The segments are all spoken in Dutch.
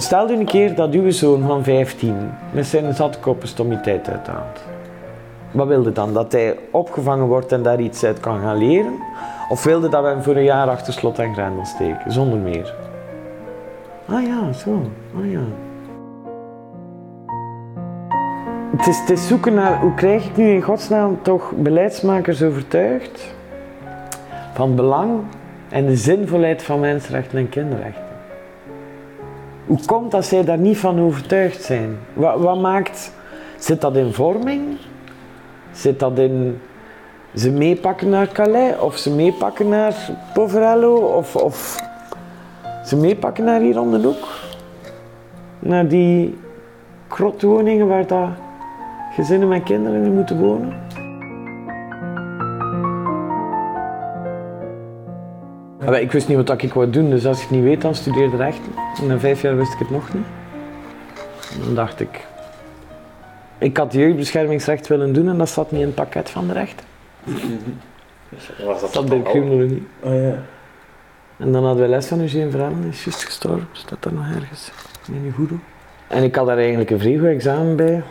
Stel u een keer dat uw zoon van 15 met zijn zatkoppen stommiteit uithaalt. Wat wilde dan? Dat hij opgevangen wordt en daar iets uit kan gaan leren? Of wilde dat we hem voor een jaar achter slot en grendel steken, zonder meer? Ah ja, zo. Ah ja. Het is, het is zoeken naar hoe krijg ik nu in godsnaam toch beleidsmakers overtuigd van belang en de zinvolheid van mensenrechten en kinderrechten. Hoe komt dat zij daar niet van overtuigd zijn? Wat, wat maakt, zit dat in vorming? Zit dat in ze meepakken naar Calais of ze meepakken naar Poverello of, of ze meepakken naar hier om de hoek? Naar die krotwoningen waar dat gezinnen met kinderen in moeten wonen? Maar ik wist niet wat ik wou doen, dus als ik het niet weet, dan studeerde rechten. En na vijf jaar wist ik het nog niet. Dan dacht ik, ik had jeugdbeschermingsrecht willen doen en dat zat niet in het pakket van de rechten. Was Dat bij criminologie. Oh ja. En dan hadden we les van Verhalen, die is juist gestorven, staat daar nog ergens in je goedel. En ik had daar eigenlijk een vrij goed examen bij.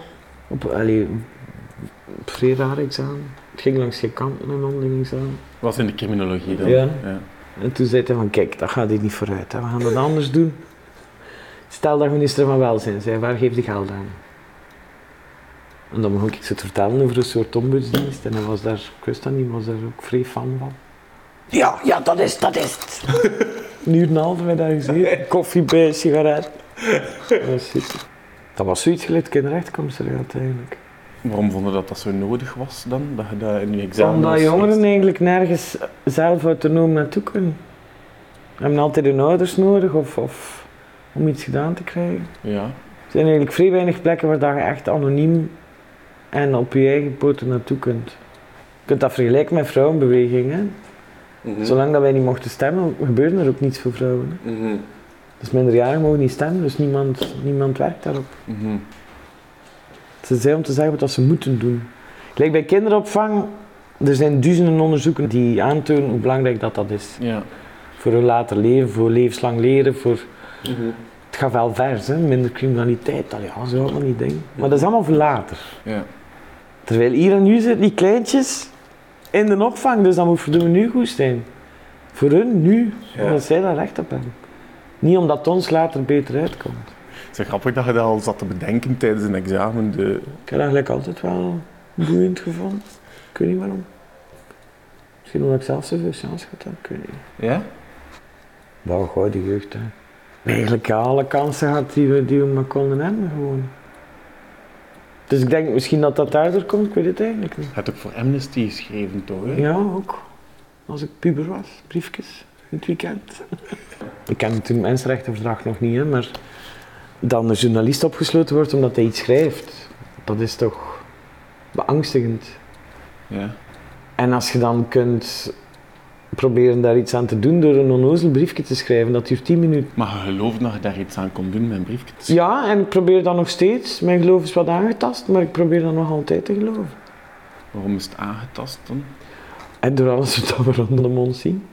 Op, allee, een vrij raar examen. Het ging langs geen kanten, een mondeling examen. Was in de criminologie dan? Ja. En toen zei hij van, kijk, dat gaat hier niet vooruit. Hè. We gaan dat anders doen. Stel dat minister van Welzijn zei, waar geeft hij geld aan? En dan begon ik ze te vertellen over een soort ombudsdienst. En hij was daar, ik wist dat niet, was daar ook vrij fan van. Ja, ja, dat is, dat is het. Een uur en een half we daar gezeten. Koffie bij, sigaret. Dat was super. Dat was zoiets gelijk kinderrechtencommissariat eigenlijk. Waarom vonden dat dat zo nodig was dan? Dat je dat in je examen... Omdat jongeren eigenlijk nergens zelf autonoom naartoe kunnen. Ze hebben altijd hun ouders nodig of, of om iets gedaan te krijgen. Ja. Er zijn eigenlijk vrij weinig plekken waar dat je echt anoniem en op je eigen poten naartoe kunt. Je kunt dat vergelijken met vrouwenbewegingen. Mhm. Zolang dat wij niet mochten stemmen, gebeurde er ook niets voor vrouwen. Mhm. Dus minderjarigen mogen niet stemmen, dus niemand, niemand werkt daarop. Mhm. Ze zijn om te zeggen wat ze moeten doen. Gelijk bij kinderopvang, er zijn duizenden onderzoeken die aantonen hoe belangrijk dat, dat is. Ja. Voor hun later leven, voor levenslang leren, voor... Mhm. Het gaat wel vers, hè? minder criminaliteit, al ja, zo allemaal niet dingen. Maar dat is allemaal voor later. Ja. Terwijl hier en nu zitten die kleintjes in de opvang, dus dat moet voor de nu goed zijn. Voor hun nu, Ja. omdat zij daar recht op hebben. Niet omdat het ons later beter uitkomt. Het is grappig dat je dat al zat te bedenken tijdens een examen. De... Ik heb dat eigenlijk altijd wel boeiend gevonden. Ik weet niet waarom. Misschien omdat ik zelf zoveel chance gehad heb, ik weet niet. Ja? Wauw, gooi die jeugd, hè. Eigenlijk alle kansen gehad die we, die we maar konden hebben, gewoon. Dus ik denk misschien dat dat daardoor komt, ik weet het eigenlijk niet. Je hebt ook voor Amnesty geschreven, toch? Hè? Ja, ook. Als ik puber was, briefjes, in het weekend. ik ken toen het mensenrechtenverdrag nog niet, hè, maar dan een journalist opgesloten wordt omdat hij iets schrijft, dat is toch beangstigend. Ja. En als je dan kunt proberen daar iets aan te doen door een onnozel briefje te schrijven, dat duurt 10 minuten. Maar je geloofde dat je daar iets aan kon doen met een briefje? Ja, en ik probeer dat nog steeds. Mijn geloof is wat aangetast, maar ik probeer dat nog altijd te geloven. Waarom is het aangetast dan? En door alles wat we rondom ons zien.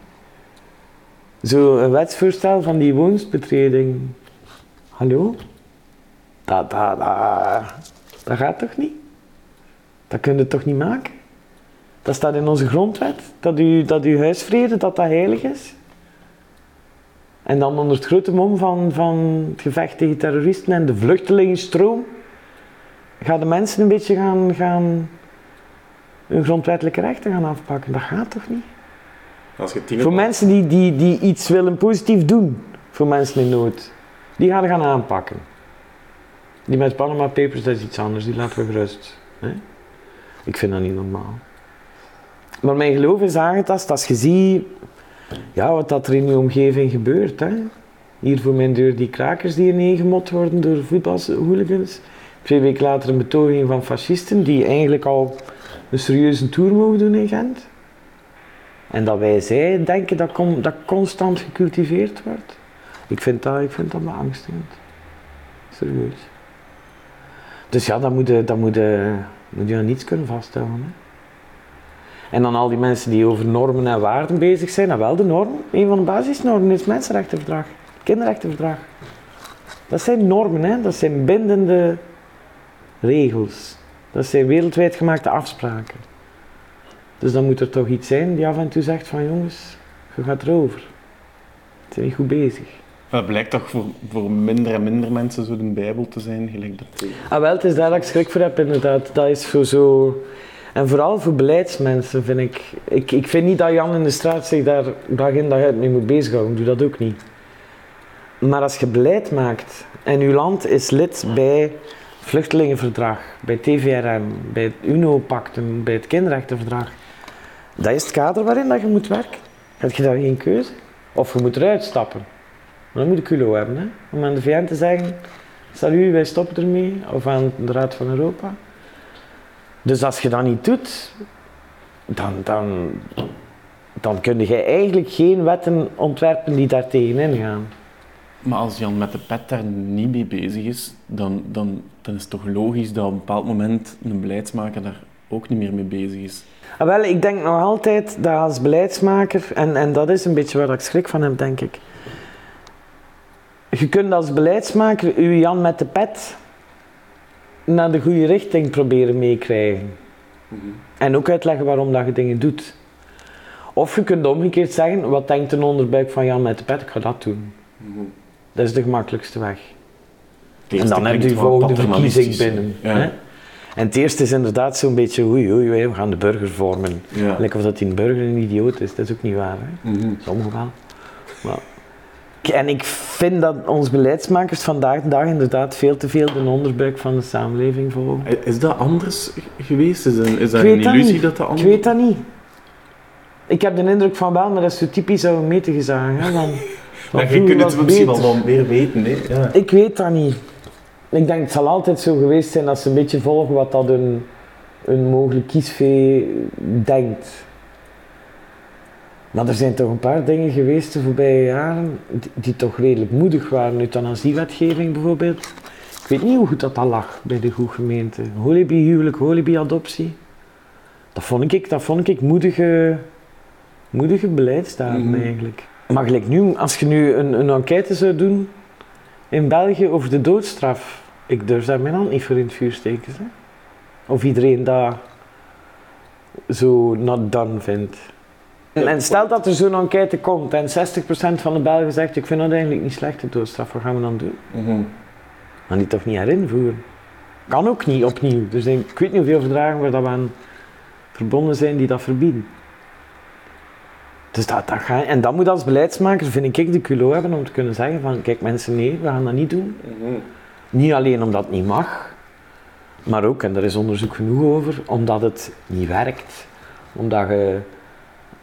Zo een wetsvoorstel van die woonsbetreding. Hallo? Dat, dat, dat, dat gaat toch niet? Dat kun je toch niet maken? Dat staat in onze grondwet, dat, u, dat uw huisvrede dat dat heilig is. En dan onder het grote mom van, van het gevecht tegen terroristen en de vluchtelingenstroom, gaan de mensen een beetje gaan, gaan hun grondwettelijke rechten gaan afpakken. Dat gaat toch niet? Als je Voor mensen die, die, die iets willen positief doen voor mensen in nood, die gaan we gaan aanpakken. Die met Panama Papers, dat is iets anders, die laten we gerust. Hè? Ik vind dat niet normaal. Maar mijn geloof is aangetast als je ziet ja, wat dat er in je omgeving gebeurt. Hè? Hier voor mijn deur die krakers die ineengemot worden door voetbalhooligans. Twee weken later een betoging van fascisten die eigenlijk al een serieuze tour mogen doen in Gent. En dat wij zij denken dat, dat constant gecultiveerd wordt. Ik vind dat, ik vind dat beangstigend. Serieus. Dus ja, dat moet je, dat moet je, aan niets kunnen vasthouden. Hè. En dan al die mensen die over normen en waarden bezig zijn. Nou wel, de norm, een van de basisnormen is het mensenrechtenverdrag. Kinderrechtenverdrag. Dat zijn normen, hè? dat zijn bindende regels. Dat zijn wereldwijd gemaakte afspraken. Dus dan moet er toch iets zijn die af en toe zegt van jongens, je gaat erover. Je bent niet goed bezig. Dat blijkt toch voor, voor minder en minder mensen zo de Bijbel te zijn, gelijk dat. Ah, wel, het is daar dat ik schrik voor heb, inderdaad. Dat is voor zo... En vooral voor beleidsmensen vind ik... Ik, ik vind niet dat Jan in de straat zich daar dag in dag uit mee moet bezighouden. Doe dat ook niet. Maar als je beleid maakt en uw land is lid bij Vluchtelingenverdrag, bij TVRM, bij het UNO-pactum, bij het Kinderrechtenverdrag, dat is het kader waarin dat je moet werken. Heb je daar geen keuze? Of je moet eruit stappen. Maar dan moet je culo hebben, hè? om aan de VN te zeggen, salut, wij stoppen ermee, of aan de Raad van Europa. Dus als je dat niet doet, dan, dan, dan kun je eigenlijk geen wetten ontwerpen die daar tegenin gaan. Maar als Jan met de pet daar niet mee bezig is, dan, dan, dan is het toch logisch dat op een bepaald moment een beleidsmaker daar ook niet meer mee bezig is. Ah, wel, ik denk nog altijd dat als beleidsmaker, en, en dat is een beetje waar ik schrik van heb, denk ik. Je kunt als beleidsmaker uw Jan met de pet naar de goede richting proberen meekrijgen. En ook uitleggen waarom dat je dingen doet. Of je kunt omgekeerd zeggen, wat denkt een onderbuik van Jan met de pet? Ik ga dat doen. Dat is de gemakkelijkste weg. En dan heb je de volgende verkiezing binnen. Ja. Hè? En het eerste is inderdaad zo'n beetje, oei, oei, oei, we gaan de burger vormen. Ja. Lijkt of dat die burger een idioot is, dat is ook niet waar. Hè? Mhm. Sommigen wel. Maar... En ik vind dat onze beleidsmakers vandaag de dag inderdaad veel te veel de onderbuik van de samenleving volgen. Is dat anders geweest? Is, een, is dat Ik een dat illusie dat dat Ik anders weet dat niet. Ik heb de indruk van wel, maar dat is zo typisch oude meten gezagen. Hè? Van, van Ja, je kunt het misschien wel wat meer weten. Hè? Ja. Ik weet dat niet. Ik denk het zal altijd zo geweest zijn dat ze een beetje volgen wat dat een, een mogelijk kiesvee denkt. Maar er zijn toch een paar dingen geweest de voorbije jaren die, die toch redelijk moedig waren. Euthanasiewetgeving bijvoorbeeld. Ik weet niet hoe goed dat al lag bij de goede gemeente. Holibi-huwelijk, holibi-adoptie. Dat vond ik, dat vond ik moedige, moedige beleidsdaden Mhm. eigenlijk. Maar gelijk nu, als je nu een, een enquête zou doen in België over de doodstraf, ik durf daar mijn hand niet voor in het vuur steken. Hè? Of iedereen dat zo not done vindt. En, stel dat er zo'n enquête komt en 60% van de Belgen zegt, ik vind dat eigenlijk niet slecht, de doodstraf, wat gaan we dan doen? Mhm. Maar die toch niet herinvoeren. Kan ook niet opnieuw. Er zijn, ik weet niet hoeveel verdragen waar dat we aan verbonden zijn die dat verbieden. Dus dat, dat ga, en dat moet als beleidsmaker, vind ik, de culo hebben om te kunnen zeggen van, kijk mensen, nee, we gaan dat niet doen. Mhm. Niet alleen omdat het niet mag, maar ook, en daar is onderzoek genoeg over, omdat het niet werkt. Omdat je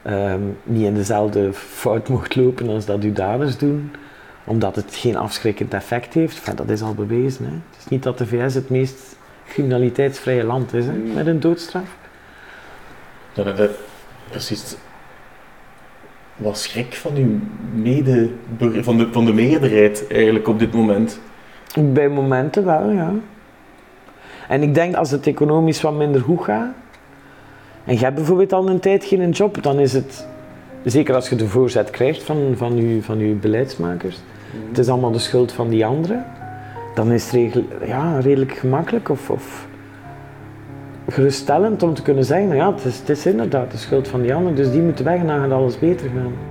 ehm, niet in dezelfde fout mocht lopen als dat uw daders doen. Omdat het geen afschrikkend effect heeft. Enfin, dat is al bewezen. Hè. Het is niet dat de VS het meest criminaliteitsvrije land is, hè, met een doodstraf. Dat het eh, precies wat schrik van uw medeburger, van de, van de meerderheid eigenlijk op dit moment. Bij momenten wel, ja. En ik denk als het economisch wat minder goed gaat, en je hebt bijvoorbeeld al een tijd geen job, dan is het, zeker als je de voorzet krijgt van, van, je, van uw beleidsmakers, het is allemaal de schuld van die anderen, dan is het regel, ja, redelijk gemakkelijk of, of geruststellend om te kunnen zeggen, nou ja, het is, het is inderdaad de schuld van die anderen, dus die moeten weg en dan gaat alles beter gaan.